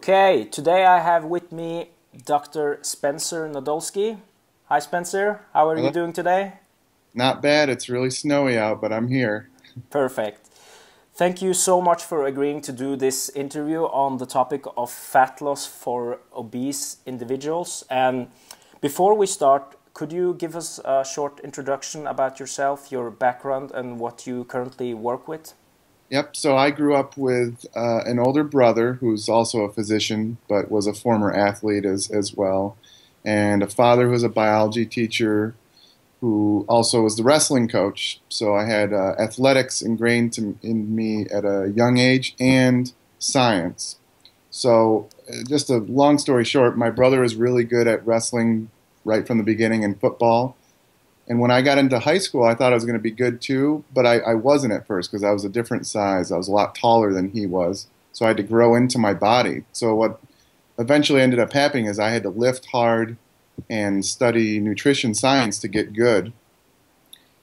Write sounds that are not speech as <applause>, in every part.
Okay, today I have with me Dr. Spencer Nadolsky. Hi, Spencer. How are Hello. you doing today? Not bad. It's really snowy out, but I'm here. Perfect. Thank you so much for agreeing to do this interview on the topic of fat loss for obese individuals. And before we start, could you give us a short introduction about yourself, your background, and what you currently work with? Yep. So I grew up with uh, an older brother who's also a physician, but was a former athlete as, as well, and a father who was a biology teacher who also was the wrestling coach. So I had uh, athletics ingrained to, in me at a young age and science. So, uh, just a long story short, my brother is really good at wrestling right from the beginning in football. And when I got into high school, I thought I was going to be good too, but I, I wasn't at first because I was a different size. I was a lot taller than he was. So I had to grow into my body. So what eventually ended up happening is I had to lift hard and study nutrition science to get good.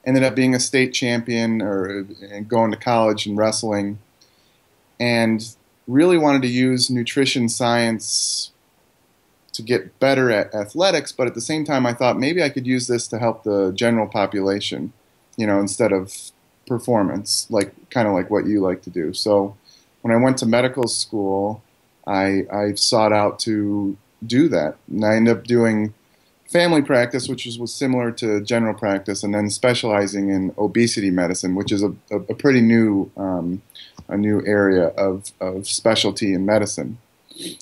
Ended up being a state champion or going to college and wrestling. And really wanted to use nutrition science to get better at athletics, but at the same time, I thought maybe I could use this to help the general population, you know, instead of performance, like kind of like what you like to do. So when I went to medical school, I, I sought out to do that. And I ended up doing family practice, which was, was similar to general practice, and then specializing in obesity medicine, which is a, a, a pretty new, um, a new area of, of specialty in medicine.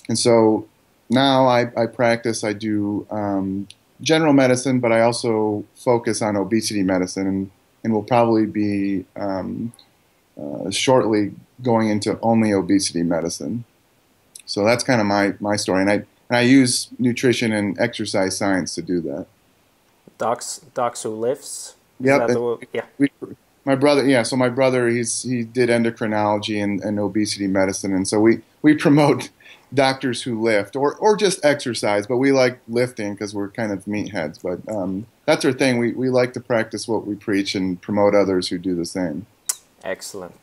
And so now I, I practice, I do um, general medicine, but I also focus on obesity medicine and, and will probably be um, uh, shortly going into only obesity medicine. So that's kind of my, my story. And I, and I use nutrition and exercise science to do that. Docs, docs who lifts? Yep. yeah. We, my brother, yeah. So my brother, he's he did endocrinology and, and obesity medicine, and so we we promote doctors who lift or, or just exercise, but we like lifting because we're kind of meatheads. But um, that's our thing. We, we like to practice what we preach and promote others who do the same. Excellent.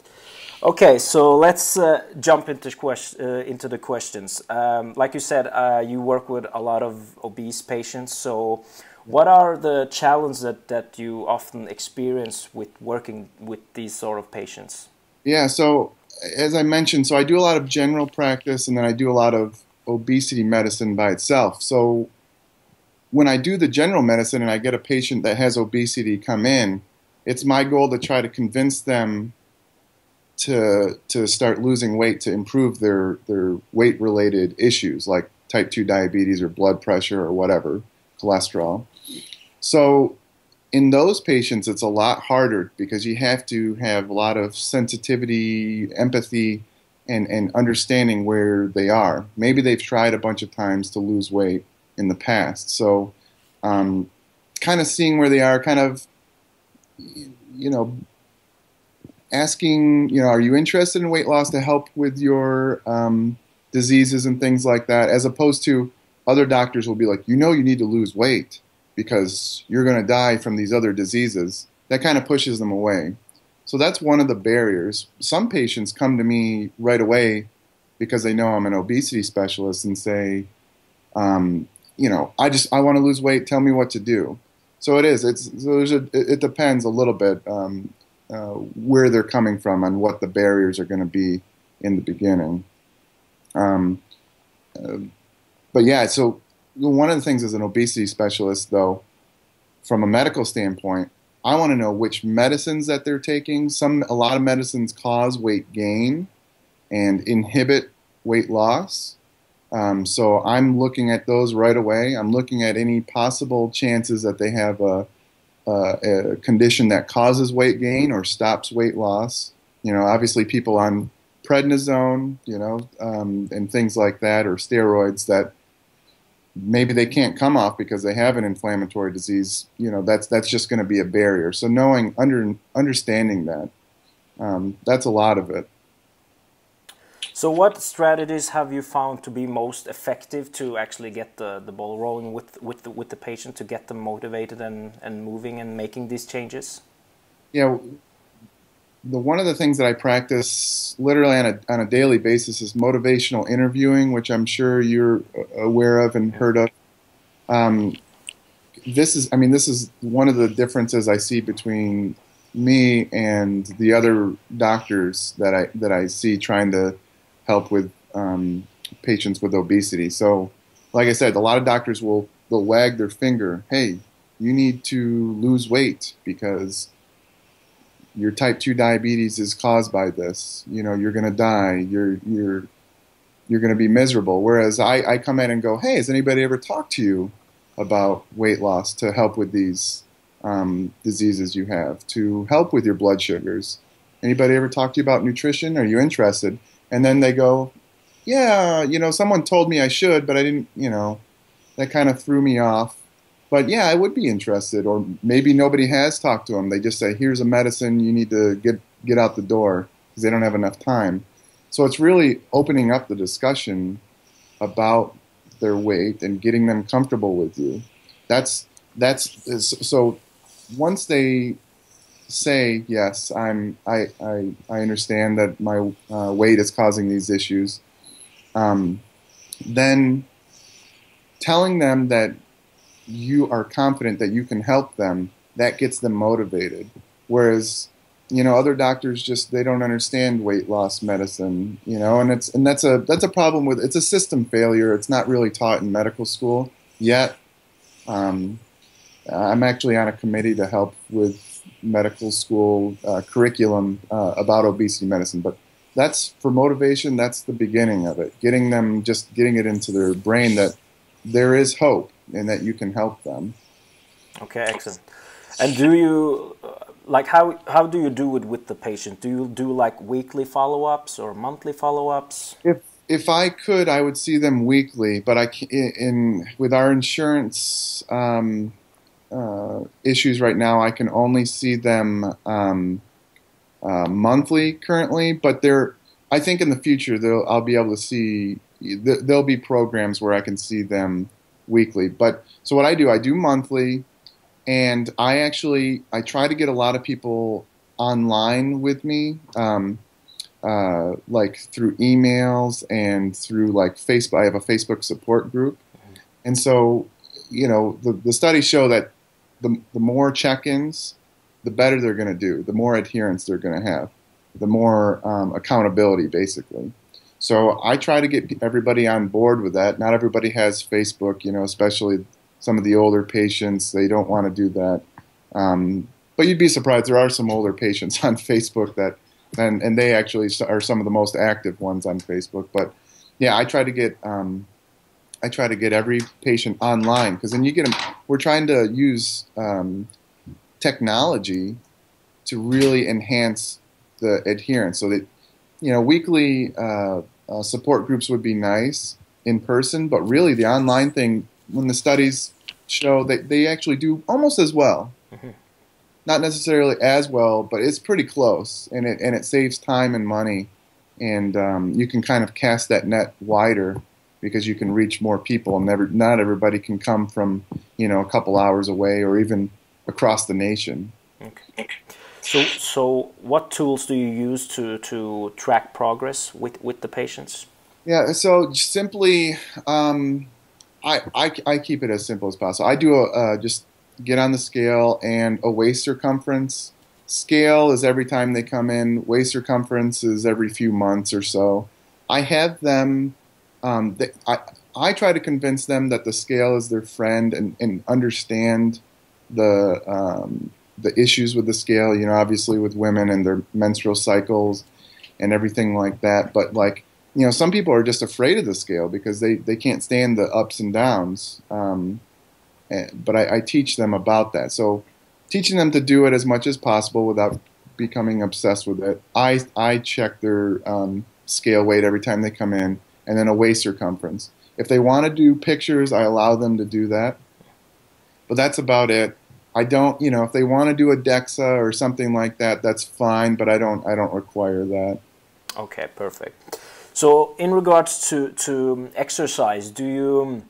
Okay, so let's uh, jump into, quest- uh, into the questions. Um, like you said, uh, you work with a lot of obese patients. So, what are the challenges that, that you often experience with working with these sort of patients? Yeah, so as I mentioned, so I do a lot of general practice and then I do a lot of obesity medicine by itself. So when I do the general medicine and I get a patient that has obesity come in, it's my goal to try to convince them to to start losing weight to improve their their weight related issues like type 2 diabetes or blood pressure or whatever, cholesterol. So in those patients, it's a lot harder because you have to have a lot of sensitivity, empathy, and, and understanding where they are. Maybe they've tried a bunch of times to lose weight in the past. So, um, kind of seeing where they are, kind of, you know, asking, you know, are you interested in weight loss to help with your um, diseases and things like that, as opposed to other doctors will be like, you know, you need to lose weight because you're going to die from these other diseases, that kind of pushes them away. So that's one of the barriers. Some patients come to me right away because they know I'm an obesity specialist and say, um, you know, I just I want to lose weight. Tell me what to do. So it is. It's so there's a, it depends a little bit um, uh, where they're coming from and what the barriers are going to be in the beginning. Um, uh, but yeah, so one of the things as an obesity specialist, though, from a medical standpoint, I want to know which medicines that they're taking. Some, a lot of medicines cause weight gain and inhibit weight loss. Um, so I'm looking at those right away. I'm looking at any possible chances that they have a, a, a condition that causes weight gain or stops weight loss. You know, obviously people on prednisone, you know, um, and things like that, or steroids that maybe they can't come off because they have an inflammatory disease, you know, that's that's just going to be a barrier. So knowing under understanding that, um, that's a lot of it. So what strategies have you found to be most effective to actually get the, the ball rolling with with the, with the patient to get them motivated and, and moving and making these changes? Yeah, the one of the things that I practice literally on a on a daily basis is motivational interviewing, which I'm sure you're aware of and heard of. Um, this is, I mean, this is one of the differences I see between me and the other doctors that I that I see trying to help with um, patients with obesity. So, like I said, a lot of doctors will they'll wag their finger. Hey, you need to lose weight because your type 2 diabetes is caused by this. You know, you're going to die. You're you're you're going to be miserable. Whereas I, I come in and go, hey, has anybody ever talked to you about weight loss to help with these um, diseases you have, to help with your blood sugars? Anybody ever talk to you about nutrition? Are you interested? And then they go, yeah, you know, someone told me I should, but I didn't, you know, that kind of threw me off. But yeah, I would be interested. Or maybe nobody has talked to them. They just say, here's a medicine, you need to get, get out the door because they don't have enough time. So it's really opening up the discussion about their weight and getting them comfortable with you. That's that's so. Once they say yes, I'm I I, I understand that my uh, weight is causing these issues. Um, then telling them that you are confident that you can help them, that gets them motivated. Whereas, you know, other doctors just they don't understand weight loss medicine, you know, and it's and that's a that's a problem with it's a system failure. It's not really taught in medical school yet. Um, I'm actually on a committee to help with medical school uh, curriculum uh, about obesity medicine, but that's for motivation. That's the beginning of it. Getting them just getting it into their brain that there is hope and that you can help them. Okay, excellent. And do you like how how do you do it with the patient? Do you do like weekly follow ups or monthly follow ups? If if I could, I would see them weekly, but I in with our insurance um, uh, issues right now, I can only see them um, uh, monthly currently. But there, I think in the future, they'll. I'll be able to see. There'll be programs where I can see them weekly. But so what I do, I do monthly, and I actually I try to get a lot of people online with me, um, uh, like through emails and through like Facebook. I have a Facebook support group, and so you know the the studies show that the the more check-ins, the better they're going to do. The more adherence they're going to have, the more um, accountability, basically. So I try to get everybody on board with that. Not everybody has Facebook, you know, especially some of the older patients. They don't want to do that. Um, but you'd be surprised. There are some older patients <laughs> on Facebook that, and, and they actually are some of the most active ones on Facebook. But yeah, I try to get, um, I try to get every patient online because then you get them. We're trying to use um, technology to really enhance the adherence so that you know weekly uh, uh, support groups would be nice in person, but really the online thing, when the studies show that they actually do almost as well. Mm-hmm. Not necessarily as well, but it's pretty close, and it and it saves time and money, and um, you can kind of cast that net wider because you can reach more people, and never not everybody can come from you know a couple hours away or even across the nation. Okay. So, so what tools do you use to, to track progress with, with the patients? Yeah, so simply, um, I, I, I, keep it as simple as possible. I do a, uh, just get on the scale and a waist circumference. Scale is every time they come in. Waist circumference is every few months or so. I have them. Um, they, I I try to convince them that the scale is their friend and, and understand the um, the issues with the scale, you know, obviously with women and their menstrual cycles and everything like that. But like, you know, some people are just afraid of the scale because they, they can't stand the ups and downs. Um, and, but I, I, teach them about that. So teaching them to do it as much as possible without becoming obsessed with it. I, I check their um, scale weight every time they come in and then a waist circumference. If they want to do pictures, I allow them to do that. But that's about it. I don't, you know, if they want to do a DEXA or something like that, that's fine, but I don't, I don't require that. Okay, perfect. So, in regards to to exercise, do you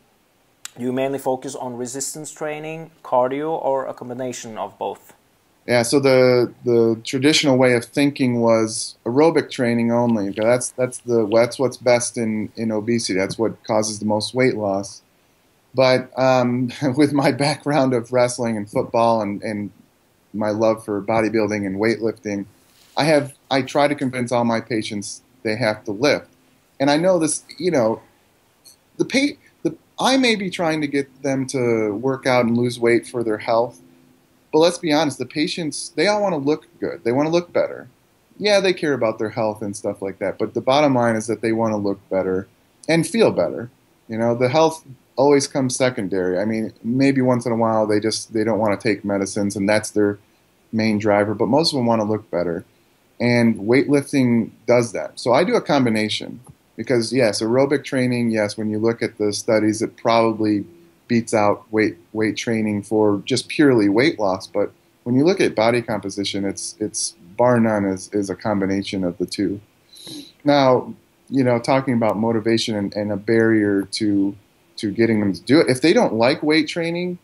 you mainly focus on resistance training, cardio, or a combination of both? Yeah, so the the traditional way of thinking was aerobic training only. That's that's the that's what's best in in obesity. That's what causes the most weight loss. But um, <laughs> with my background of wrestling and football and, and my love for bodybuilding and weightlifting, I have I try to convince all my patients they have to lift. And I know this, you know, the pa- the I may be trying to get them to work out and lose weight for their health but let's be honest, the patients, they all want to look good. They want to look better. Yeah, they care about their health and stuff like that. But the bottom line is that they want to look better and feel better. You know, the health always comes secondary. I mean, maybe once in a while they just they don't want to take medicines and that's their main driver, but most of them want to look better. And weightlifting does that. So I do a combination because yes, aerobic training, yes, when you look at the studies it probably beats out weight weight training for just purely weight loss. But when you look at body composition, it's it's bar none is, is a combination of the two. Now, you know, talking about motivation and, and a barrier to to getting them to do it. If they don't like weight training,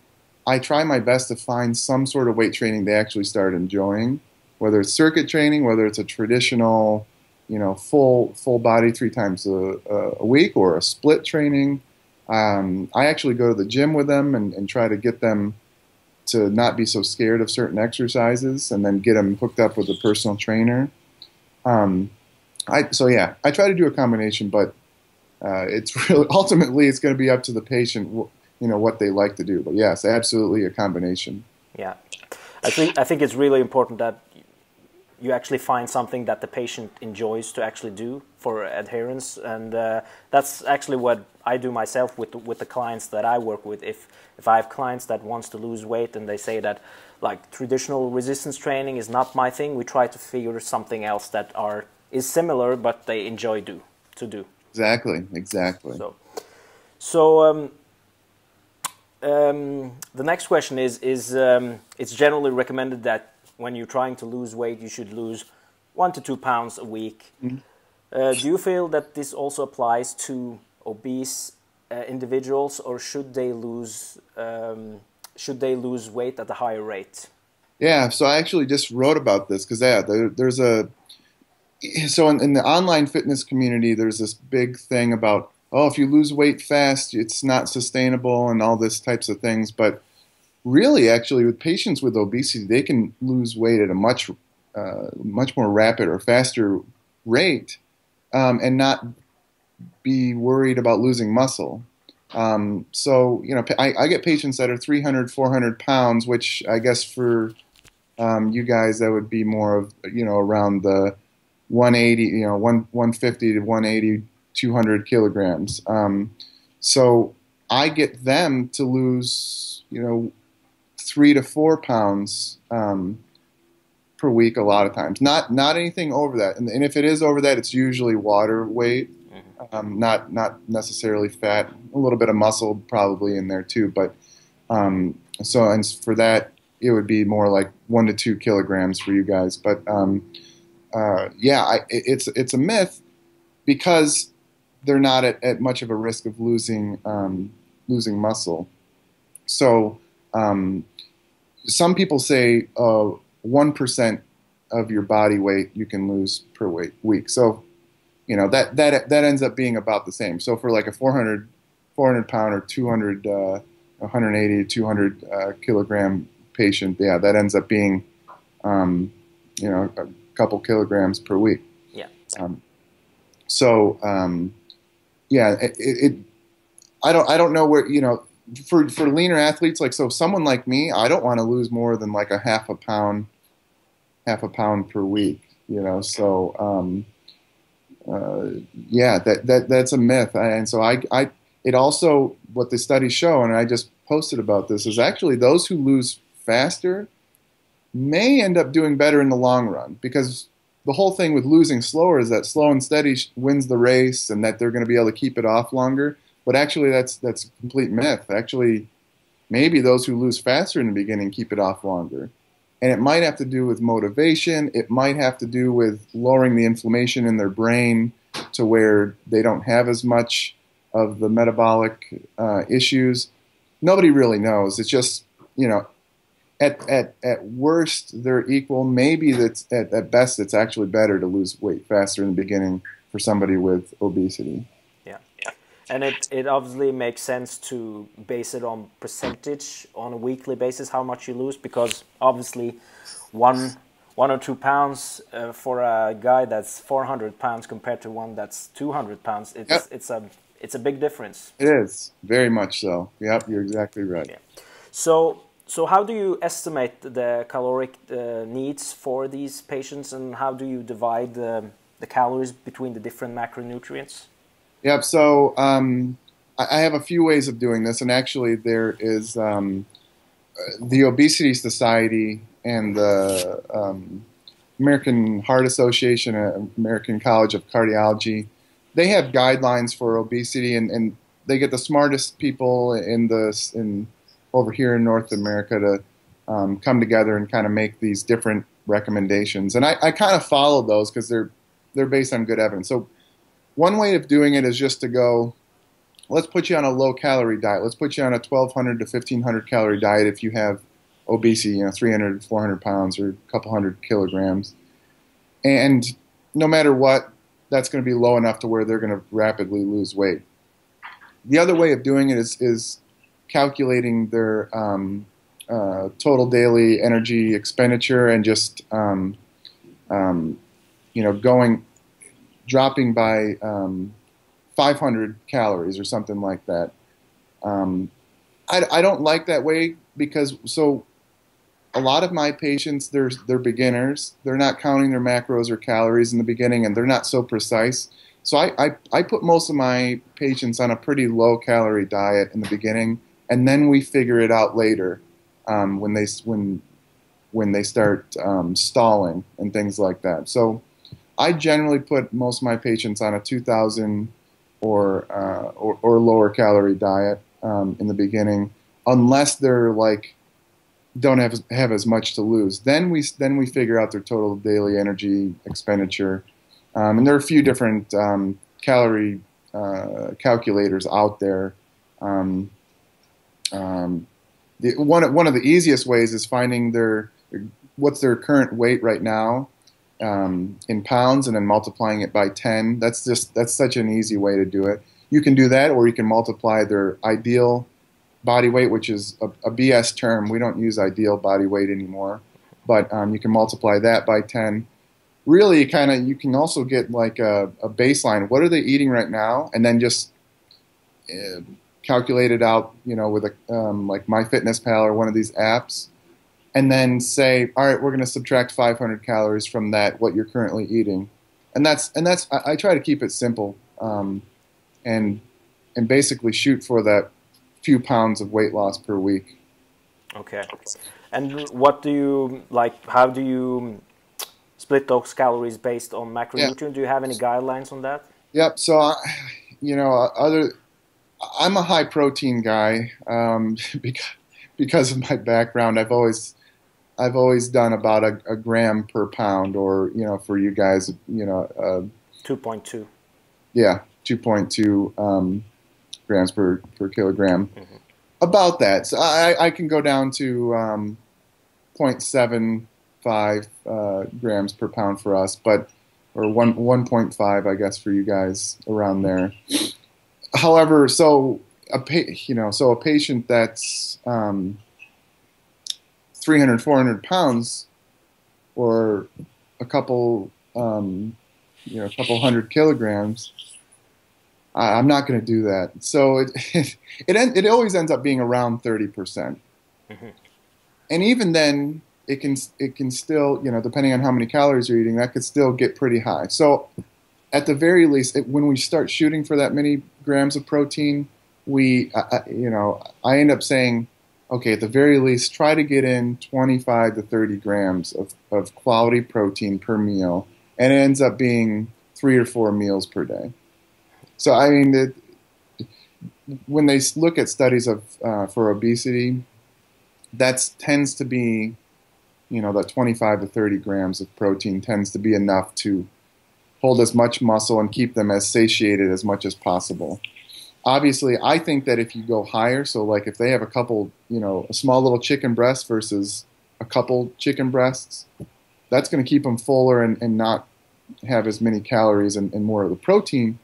I try my best to find some sort of weight training they actually start enjoying, whether it's circuit training, whether it's a traditional, you know, full full body three times a, a week, or a split training. Um, I actually go to the gym with them and, and, try to get them to not be so scared of certain exercises, and then get them hooked up with a personal trainer. Um, I, so yeah, I try to do a combination, but uh, it's <laughs> really ultimately it's going to be up to the patient, you know, what they like to do. But yes, absolutely a combination. Yeah, I think I think it's really important that you actually find something that the patient enjoys to actually do for adherence, and uh, that's actually what I do myself with the, with the clients that I work with. If if I have clients that wants to lose weight and they say that like traditional resistance training is not my thing, we try to figure something else that are is similar but they enjoy do to do. Exactly, exactly. So, so um, um, the next question is is um, it's generally recommended that when you're trying to lose weight, you should lose one to two pounds a week. Mm -hmm. uh, do you feel that this also applies to obese uh, individuals, or should they lose um, should they lose weight at a higher rate? Yeah, so I actually just wrote about this because yeah, there, there's a so in, in, the online fitness community, there's this big thing about oh, if you lose weight fast, it's not sustainable and all this types of things. But really, actually, with patients with obesity, they can lose weight at a much uh, much more rapid or faster rate um, and not be worried about losing muscle. Um, so, you know, I, I, get patients that are 300, 400 pounds, which I guess for um, you guys, that would be more of, you know, around the 180, you know, 1, 150 to 180, 200 kilograms. Um, so I get them to lose, you know, three to four pounds um, per week a lot of times. Not not anything over that, and, and if it is over that, it's usually water weight um, not not necessarily fat, a little bit of muscle probably in there too. But um, so and for that, it would be more like one to two kilograms for you guys. But um, uh, yeah, I, it's it's a myth because they're not at, at much of a risk of losing um, losing muscle. So um, some people say uh, one uh, of your body weight you can lose per week. So you know that that that ends up being about the same. So for like a 400 400 pound or 200 uh, 180 200 uh, kilogram patient, yeah, that ends up being um, you know couple kilograms per week. Yeah. Um, so um, yeah, it, it, I don't I don't know where you know for for leaner athletes like so someone like me, I don't want to lose more than like a half a pound half a pound per week. You know, so um, uh, yeah, that, that that's a myth. And so I, I, it also what the studies show, and I just posted about this, is actually those who lose faster may end up doing better in the long run because the whole thing with losing slower is that slow and steady wins the race, and that they're going to be able to keep it off longer. But actually, that's that's a complete myth. Actually, maybe those who lose faster in the beginning keep it off longer. And it might have to do with motivation. It might have to do with lowering the inflammation in their brain to where they don't have as much of the metabolic uh, issues. Nobody really knows. It's just, you know, at, at, at worst, they're equal. Maybe that's at, at best, it's actually better to lose weight faster in the beginning for somebody with obesity. Yeah. And it, it obviously makes sense to base it on percentage on a weekly basis, how much you lose, because obviously one one or two pounds uh, for a guy that's 400 pounds compared to one that's 200 pounds, it's, yep. it's, a, it's a big difference. It is, very much so. Yep, you're exactly right. Yeah. So so how do you estimate the caloric uh, needs for these patients, and how do you divide the, the calories between the different macronutrients? Yep. So um, I have a few ways of doing this, and actually, there is um, the Obesity Society and the um, American Heart Association, uh, American College of Cardiology. They have guidelines for obesity, and, and they get the smartest people in the in over here in North America to um, come together and kind of make these different recommendations. And I, I kind of follow those because they're they're based on good evidence. So one way of doing it is just to go, let's put you on a low calorie diet. Let's put you on a 1,200 to 1,500 calorie diet if you have obesity, you know, 300 400 pounds or a couple hundred kilograms. And no matter what, that's going to be low enough to where they're going to rapidly lose weight. The other way of doing it is, is calculating their um, uh, total daily energy expenditure and just um, um, you know going dropping by um, 500 calories or something like that. Um, I, I don't like that way because so a lot of my patients they're they're beginners. They're not counting their macros or calories in the beginning, and they're not so precise. So I, I, I put most of my patients on a pretty low calorie diet in the beginning and then we figure it out later um, when they when when they start um, stalling and things like that. So I generally put most of my patients on a 2,000 or, uh, or, or lower calorie diet um, in the beginning, unless they're like don't have have as much to lose. Then we then we figure out their total daily energy expenditure, um, and there are a few different um, calorie uh, calculators out there. Um, um, the, one one of the easiest ways is finding their what's their current weight right now um, in pounds and then multiplying it by 10. That's just that's such an easy way to do it. You can do that, or you can multiply their ideal body weight, which is a, a BS term. We don't use ideal body weight anymore, but um, you can multiply that by 10. Really, kind of, you can also get like a, a, baseline. What are they eating right now, and then just uh, calculate it out, you know, with a um, like MyFitnessPal or one of these apps, and then say, all right, we're going to subtract 500 calories from that what you're currently eating, and that's and that's I, I try to keep it simple, um, and and basically shoot for that few pounds of weight loss per week. Okay, and what do you like? How do you split those calories based on macronutrient? Yeah. Do you have any guidelines on that? Yep. So, I, you know, other I'm a high protein guy um, <laughs> because because of my background. I've always I've always done about a, a, gram per pound, or you know, for you guys, you know, uh, two point two. Yeah, two point two um, grams per per kilogram. Mm-hmm. About that, so I, I can go down to um, 0.75 uh, grams per pound for us, but or one 1.5, I guess, for you guys around there however, so a pa- you know, so a patient that's um, 300, 400 pounds, or a couple, um, you know, a couple hundred kilograms. I, am not going to do that. So it <laughs> it it, it always ends up being around 30 percent, mm-hmm. and even then, it can it can still you know depending on how many calories you're eating, that could still get pretty high. So at the very least, it, when we start shooting for that many grams of protein, we, uh, you know, I end up saying, okay, at the very least, try to get in 25 to 30 grams of, of quality protein per meal, and it ends up being three or four meals per day. So, I mean, it, when they look at studies of uh, for obesity, that tends to be, you know, that 25 to 30 grams of protein tends to be enough to hold as much muscle and keep them as satiated as much as possible. Obviously, I think that if you go higher, so like if they have a couple, you know, a small little chicken breast versus a couple chicken breasts, that's going to keep them fuller and, and not have as many calories and, and more of the protein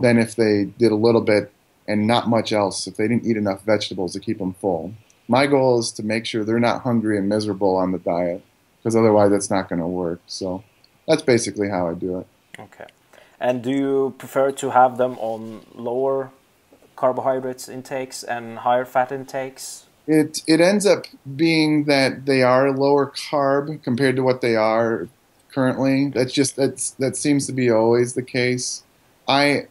than if they did a little bit and not much else, if they didn't eat enough vegetables to keep them full. My goal is to make sure they're not hungry and miserable on the diet because otherwise that's not going to work. So that's basically how I do it. Okay. And do you prefer to have them on lower carbohydrates intakes and higher fat intakes? It it ends up being that they are lower carb compared to what they are currently. That's just that's that seems to be always the case. I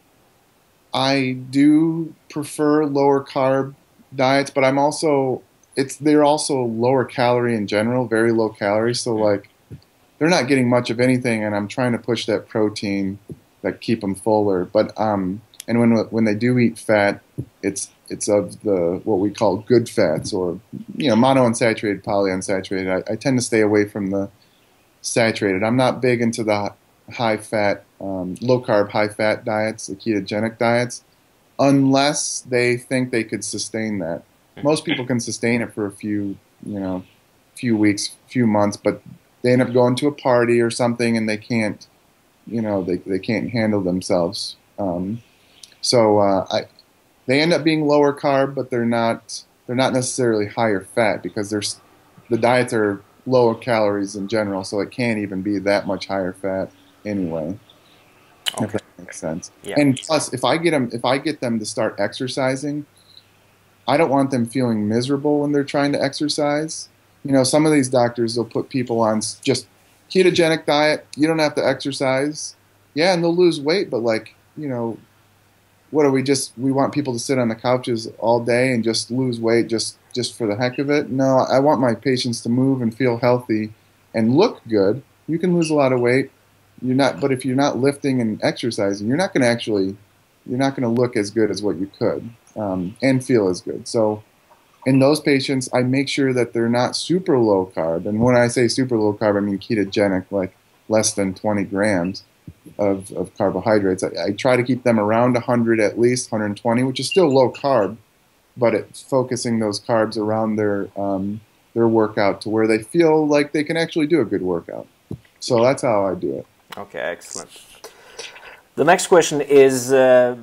I do prefer lower carb diets, but I'm also it's they're also lower calorie in general, very low calorie. So mm-hmm. like they're not getting much of anything, and I'm trying to push that protein that keep them fuller. But um, and when when they do eat fat, it's it's of the what we call good fats or you know monounsaturated, polyunsaturated. I, I tend to stay away from the saturated. I'm not big into the high fat, um, low carb, high fat diets, the ketogenic diets, unless they think they could sustain that. Most people can sustain it for a few, you know, few weeks, few months, but they end up going to a party or something and they can't, you know, they, they can't handle themselves. Um, so uh, I, they end up being lower carb, but they're not they're not necessarily higher fat because there's the diets are lower calories in general, so it can't even be that much higher fat anyway. Okay. If that makes sense. Yeah. And plus, if I get them, if I get them to start exercising, I don't want them feeling miserable when they're trying to exercise. You know, some of these doctors they'll put people on just ketogenic diet. You don't have to exercise. Yeah, and they'll lose weight, but like you know, what are we just? We want people to sit on the couches all day and just lose weight just just for the heck of it. No, I want my patients to move and feel healthy and look good. You can lose a lot of weight. You're not, but if you're not lifting and exercising, you're not going to actually, you're not going to look as good as what you could um, and feel as good. So, in those patients, I make sure that they're not super low carb. And when I say super low carb, I mean ketogenic, like less than 20 grams of, of carbohydrates. I, I try to keep them around 100 at least, 120, which is still low carb but it's focusing those carbs around their um, their workout to where they feel like they can actually do a good workout. So that's how I do it. Okay, excellent. The next question is uh,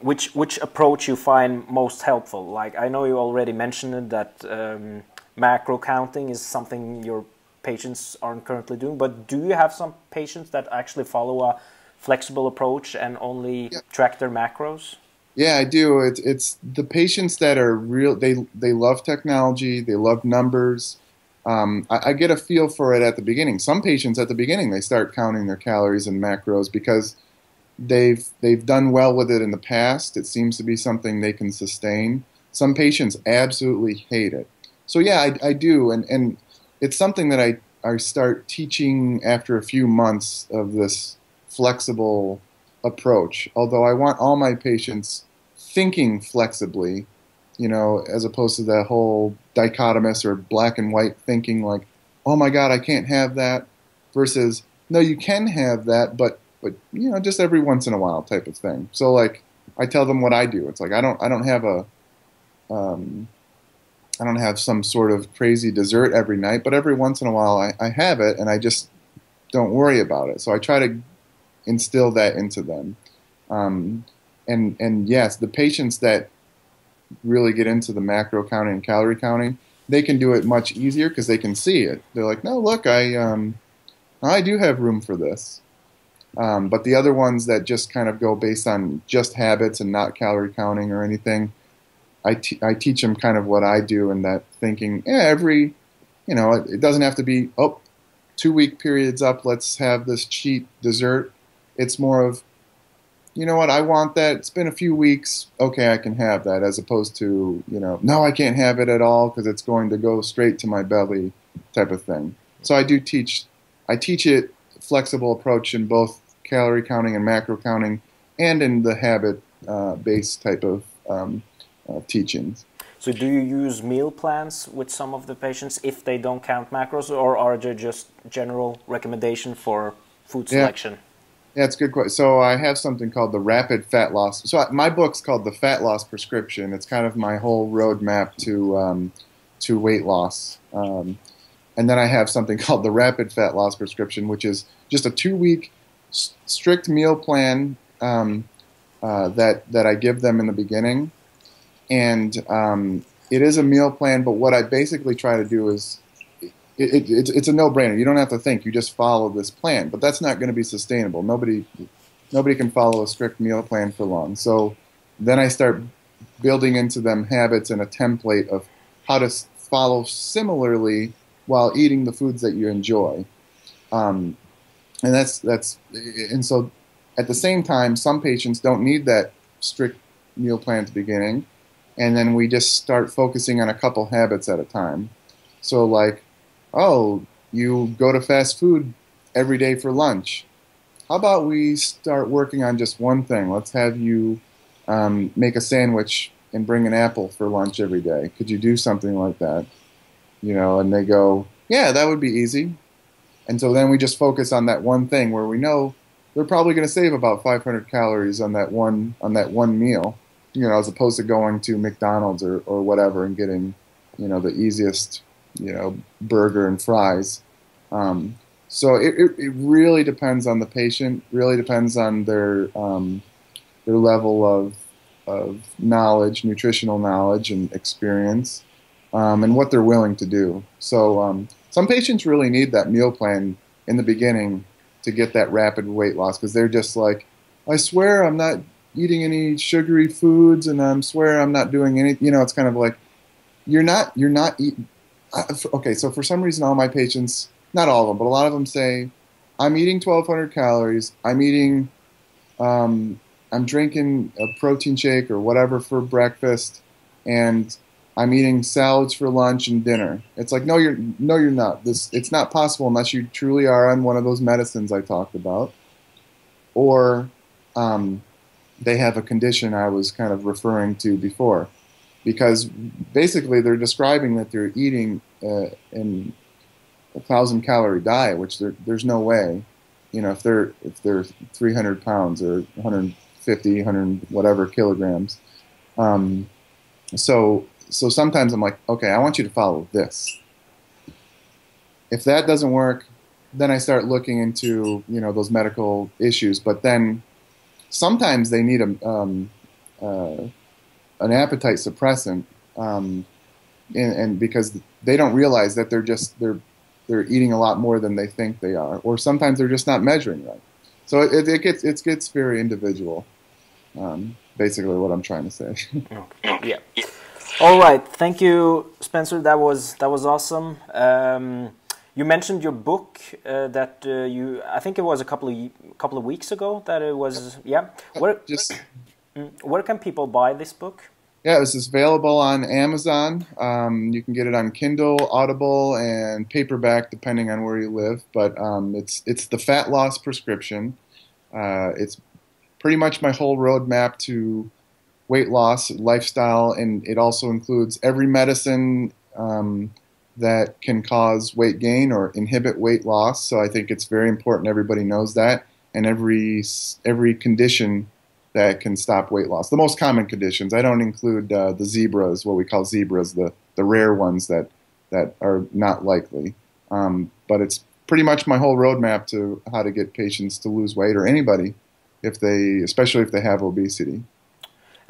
which which approach you find most helpful. Like I know you already mentioned that um, macro counting is something your patients aren't currently doing, but do you have some patients that actually follow a flexible approach and only yeah. track their macros? Yeah, I do. It's it's the patients that are real. They they love technology. They love numbers. Um, I, I, get a feel for it at the beginning. Some patients at the beginning they start counting their calories and macros because they've they've done well with it in the past. It seems to be something they can sustain. Some patients absolutely hate it. So yeah, I, I do, and and it's something that I I start teaching after a few months of this flexible approach. Although I want all my patients thinking flexibly, you know, as opposed to that whole dichotomous or black and white thinking like, oh my God, I can't have that, versus, no, you can have that, but, but, you know, just every once in a while type of thing. So like, I tell them what I do. It's like, I don't, I don't have a, um, I don't have some sort of crazy dessert every night, but every once in a while I, I have it and I just don't worry about it. So I try to instill that into them. Um, and and yes, the patients that really get into the macro counting and calorie counting, they can do it much easier because they can see it. They're like, no, look, I um, I do have room for this. Um, but the other ones that just kind of go based on just habits and not calorie counting or anything, I, I teach them kind of what I do and that thinking, yeah, every, you know, it, it doesn't have to be, oh, two week periods up, let's have this cheat dessert. It's more of, you know what, I want that. It's been a few weeks. Okay, I can have that, as opposed to, you know, no, I can't have it at all because it's going to go straight to my belly type of thing. So I do teach, I teach it flexible approach in both calorie counting and macro counting and in the habit uh, based type of um, uh, teachings. So, do you use meal plans with some of the patients if they don't count macros, or are there just general recommendation for food selection? Yeah. Yeah, it's a good question. So I have something called the Rapid Fat Loss. So my book's called the Fat Loss Prescription. It's kind of my whole roadmap to um, to weight loss. Um, and then I have something <laughs> called the rapid fat loss prescription, which is just a two week strict meal plan um, uh, that that I give them in the beginning, and um, it is a meal plan. But what I basically try to do is it, it, it's, a no brainer. You don't have to think. You just follow this plan. But that's not going to be sustainable. Nobody nobody can follow a strict meal plan for long. So then I start building into them habits and a template of how to follow similarly while eating the foods that you enjoy. Um, and that's that's and so at the same time, some patients don't need that strict meal plan at the beginning, and then we just start focusing on a couple habits at a time. So like, oh, you go to fast food every day for lunch. How about we start working on just one thing? Let's have you um, make a sandwich and bring an apple for lunch every day. Could you do something like that? You know, and they go, yeah, that would be easy. And so then we just focus on that one thing where we know they're probably going to save about 500 calories on that one on that one meal, you know, as opposed to going to McDonald's or, or whatever and getting, you know, the easiest, you know, burger and fries. Um, so it, it, it, really depends on the patient. Really depends on their um, their level of of knowledge, nutritional knowledge and experience, um, and what they're willing to do. So um, some patients really need that meal plan in the beginning to get that rapid weight loss because they're just like, I swear I'm not eating any sugary foods, and I'm swear I'm not doing any. You know, it's kind of like you're not you're not eating. Okay, so for some reason, all my patients, not all of them, but a lot of them say, I'm eating 1,200 calories. I'm eating um, I'm drinking a protein shake or whatever for breakfast, and I'm eating salads for lunch and dinner. It's like no, you're no, you're not. This it's not possible unless you truly are on one of those medicines I talked about, or um, they have a condition I was kind of referring to before, because basically they're describing that they're eating uh, in a thousand calorie diet, which there's no way. You know, if they're if they're 300 pounds or 100 50, 100, whatever kilograms. Um, so, so sometimes I'm like, okay, I want you to follow this. If that doesn't work, then I start looking into you know those medical issues. But then sometimes they need a um, uh, an appetite suppressant, um, and, and, because they don't realize that they're just they're they're eating a lot more than they think they are, or sometimes they're just not measuring right. So it, it gets it gets very individual. Um, basically, what I'm trying to say. yeah. All right. Thank you, Spencer. That was that was awesome. Um, you mentioned your book uh, that uh, you. I think it was a couple of couple of weeks ago that it was. Yeah. Where just mm, where can people buy this book? Yeah, this is available on Amazon. Um, you can get it on Kindle, Audible, and paperback, depending on where you live. But um, it's it's the Fat Loss Prescription. Uh, it's pretty much my whole roadmap to weight loss, lifestyle, and it also includes every medicine um, that can cause weight gain or inhibit weight loss. So I think it's very important everybody knows that, and every every condition that can stop weight loss. The most common conditions. I don't include uh, the zebras, what we call zebras, the the rare ones that that are not likely. Um, but it's pretty much my whole roadmap to how to get patients to lose weight or anybody if they, especially if they have obesity.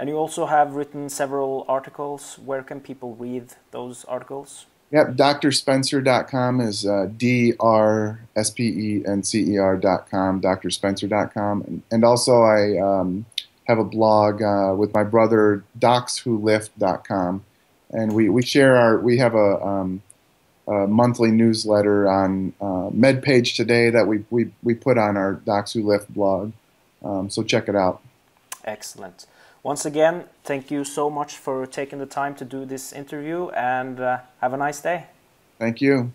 And you also have written several articles. Where can people read those articles? Yep, drspencer.com is uh, D R S P E N C E R.com, drspencer.com. And, and also, I um, have a blog uh, with my brother, docswholift.com. And we, we share our, we have a, um, a monthly newsletter on uh, MedPage Today that we, we, we put on our Docs Who Lift blog. Um, so check it out. Excellent. Once again, thank you so much for taking the time to do this interview and uh, have a nice day. Thank you.